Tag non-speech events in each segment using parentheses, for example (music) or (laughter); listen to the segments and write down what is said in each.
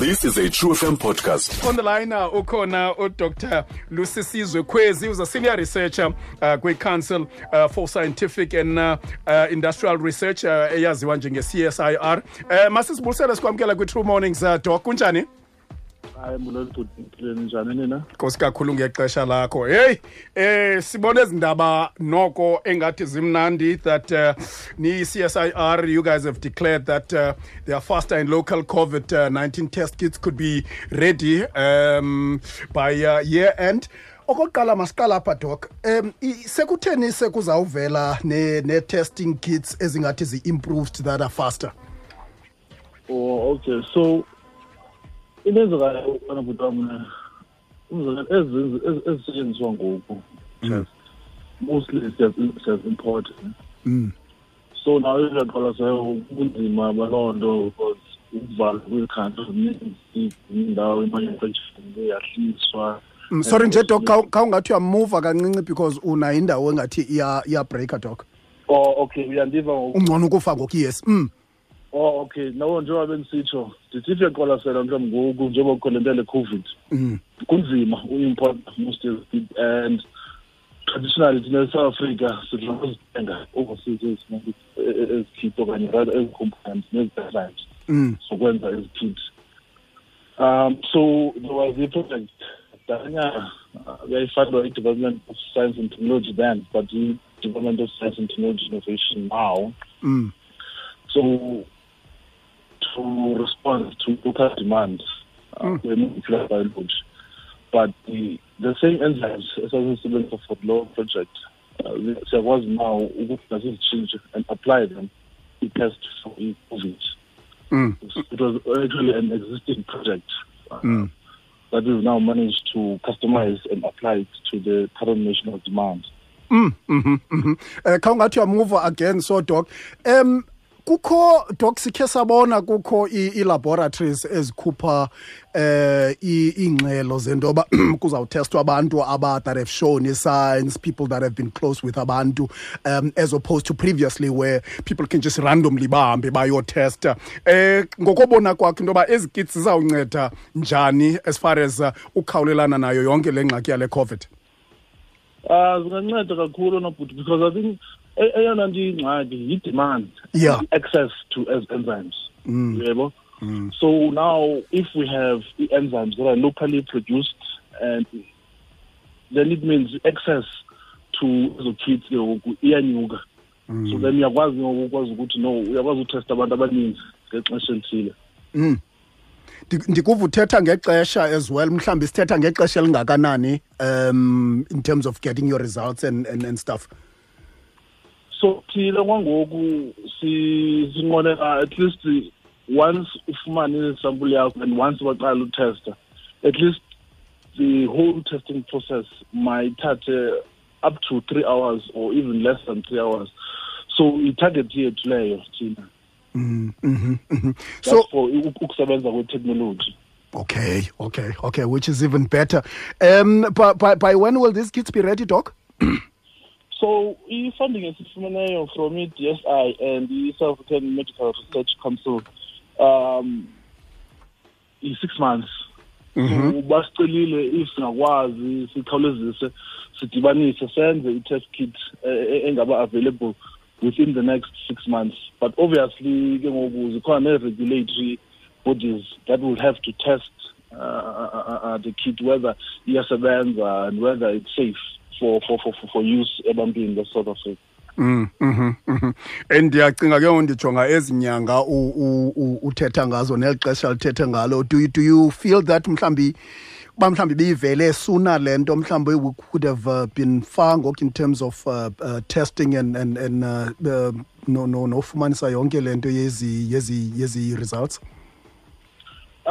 This is a True FM podcast. on the line now, uh, ukhona udr. Lusisizwe Kwezi who's a senior researcher uh, kwi-council uh, for scientific and uh, uh, industrial research uh, eyaziwa njenge-csir uh, masisibulisele sikwamkela kwi-true mornings uh, doc. Kunjani hayi mbuleli bhuti niphileni njani nina? Nkosi kakhulu ngexesha lakho. Heyi eh sibona ezi ndaba noko engathi zimnandi that uh, ni-csir you guys have declared that uh, their faster and local covid-19 test kits could be ready um, by uh, year end. Okokuqala masiqala apha doc. Um sekutheni sekuzawuvela ne- ne-testing kits ezingathi zi-improved that are faster? Oh okay. So into enzekayo ukubana bhuti wam ne umzekelo ezi- ezi- ezisetyenziswa ngoku just mostly siyaziimport so nawe uyaqwalaseyo ubunzima baloo nto because ukuvala kwiikhantri zininzi indawo imanufacturing iyahliswa Mm, sorry nje doc khawungathi ungathi uyamuva kancinci because una indawo engathi iya- iyabreaka doc? Oh okay uyandiva ngoku. Ungcono ukufa ngoku yes. Mm. Oh okay nawo njengoba bendisitsho ndithi if uyaqwalasela mhlawumbi ngoku njengoba kukho le nto le covid Mm. kunzima u-import most of and traditionally thina e-south africa sidla ngozithenga overseas ezikit okanye rather ezi-components Mm. zokwenza ezikit um so there was a project danyana yayifundwa i-development of science and technology then but i-development of science and technology innovation now Mm. so to respond to local demand uh, Mm. kwe-molecular biology but the, the same enzymes esasisebenzisa for the lower project uh, siyakwazi now ukuthi nasizitshintshe and apply them i-test for i-covid Mm. it was actually an existing project uh, Mm. that we've now managed to customize and apply it to the current national demand Mm, mhm, mhm. Eh khawungathi uyamuva again so doc um kukho dok sikhe sabona kukho i- i-laboratories ezikhupha eh iingxelo zentoba (clears throat) kuzawuthestwa abantu aba that have shown i-signs people that have been close with abantu um as opposed to previously where people can just randomly bahambe bayotesta eh ngokobona kwakho into yoba ezi kits zizawunceda njani as far as uh, ukhawulelana nayo yonke le ngxaki yale covid? Uh zinganceda kakhulu nobhuti because I think eyona nto iyingxaki yi-demand Yeah. access to enzymes yebo? So now if we have i-enzymes that are locally produced and then it means access to ezo kits ke ngoku iyanyuka. So then uyakwazi ngoku ukwazi ukuthi no uyakwazi utesta abantu abaninzi ngexesha elithile. Ndi- ndikuva uthetha ngexesha as well mhlawumbi sithetha ngexesha elingakanani um in terms of getting your results and, and, and stuff so thina kwangoku si- sinqwenela at least once ufumane isample yakho and once waqala utesta at least the whole testing process mayithathe up to three hours or even less than three hours. So itarget yethu leyo thina. Mm, mhm, mhm. just so for ukusebenza kwetechnology okay okay okay which is even better. Um by, by, by when will these kits be ready doc (clears throat) so i-funding esifumeneyo from i-dsi and i-south african medical research council um i-six months. So basicelile if singakwazi sikhawulezise sidibanise senze i-test kit engaba available within the next six months. But obviously ke ngoku zikhona nee-regulatory bodies that will have to test uh, uh, uh, the kit whether iyasebenza and whether it's safe for, for, for, for, use ebantwini be-south africa Mm, mhm, mhm. and ndiyacinga ke ndijonga ezi nyanga u- u- u- uthetha ngazo neli xesha lithethe ngalo do you, do you feel that mhlawumbi uba mhlawumbi beyivele sooner le nto mhlawumbi we could have uh, been far ngoku in terms of uh, uh, testing and, and, and uh, uh, no, no, nofumanisa yonke le nto yezi, yezi, yezi results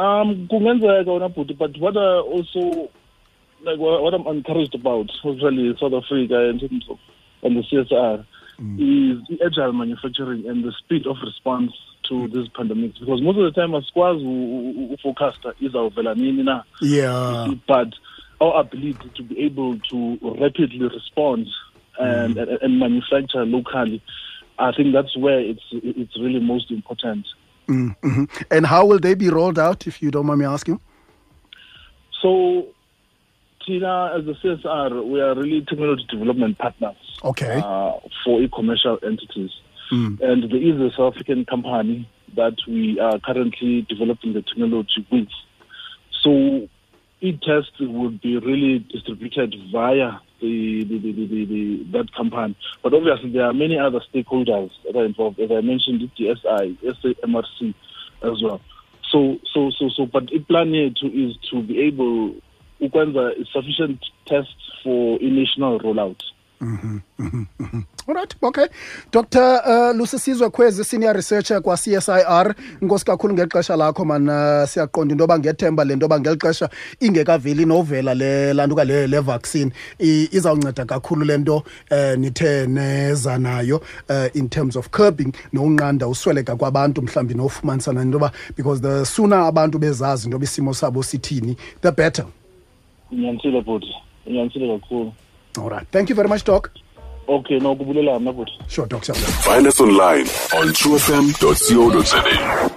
Um, kungenzeka wena bhuti, but what I also like what, what I'm encouraged about, especially South Africa in terms of and the CSIR, mm. is the agile manufacturing and the speed of response to mm. these pandemics. Because most of the time, asikwazi u- u- uforecasta izawuvela nini na. yeah But our ability to be able to rapidly respond and, mm. and, and manufacture locally, I think that's where it's it's really most important. Mm-hmm. And how will they be rolled out, if you don't mind me asking? So, Tina, as a CSIR, we are really technology development partners Okay. uh, for e-commercial entities. And there is a South African company that we are currently developing the technology with. So e-test would be really distributed via the, the, the, that company. But obviously there are many other stakeholders that are involved. As I mentioned, the DSI, SAMRC as well. So so so so but the plan yethu is to be able ukwenza sufficient tests for a national rollout. All right, okay. Dr. Uh, Lusisizwe Khwezi, senior researcher kwa CSIR. Nkosi kakhulu ngexesha lakho man uh, siyaqonda into yoba ngethemba le nto yoba ngeli xesha ingekaveli novela le lantuka le, le vaccine izawunceda kakhulu le nto uh, nithe neza nayo uh, in terms of curbing nowunqanda usweleka kwabantu mhlawumbi nofumanisana into yoba because the sooner abantu bezazi into yoba isimo sabo sithini the better Inyanisile bhuti. Inyanisile kakhulu. All right thank you very much doc Okay, no kubulela mna bhuti. sure doc sure. Find us online on truefm.co.za.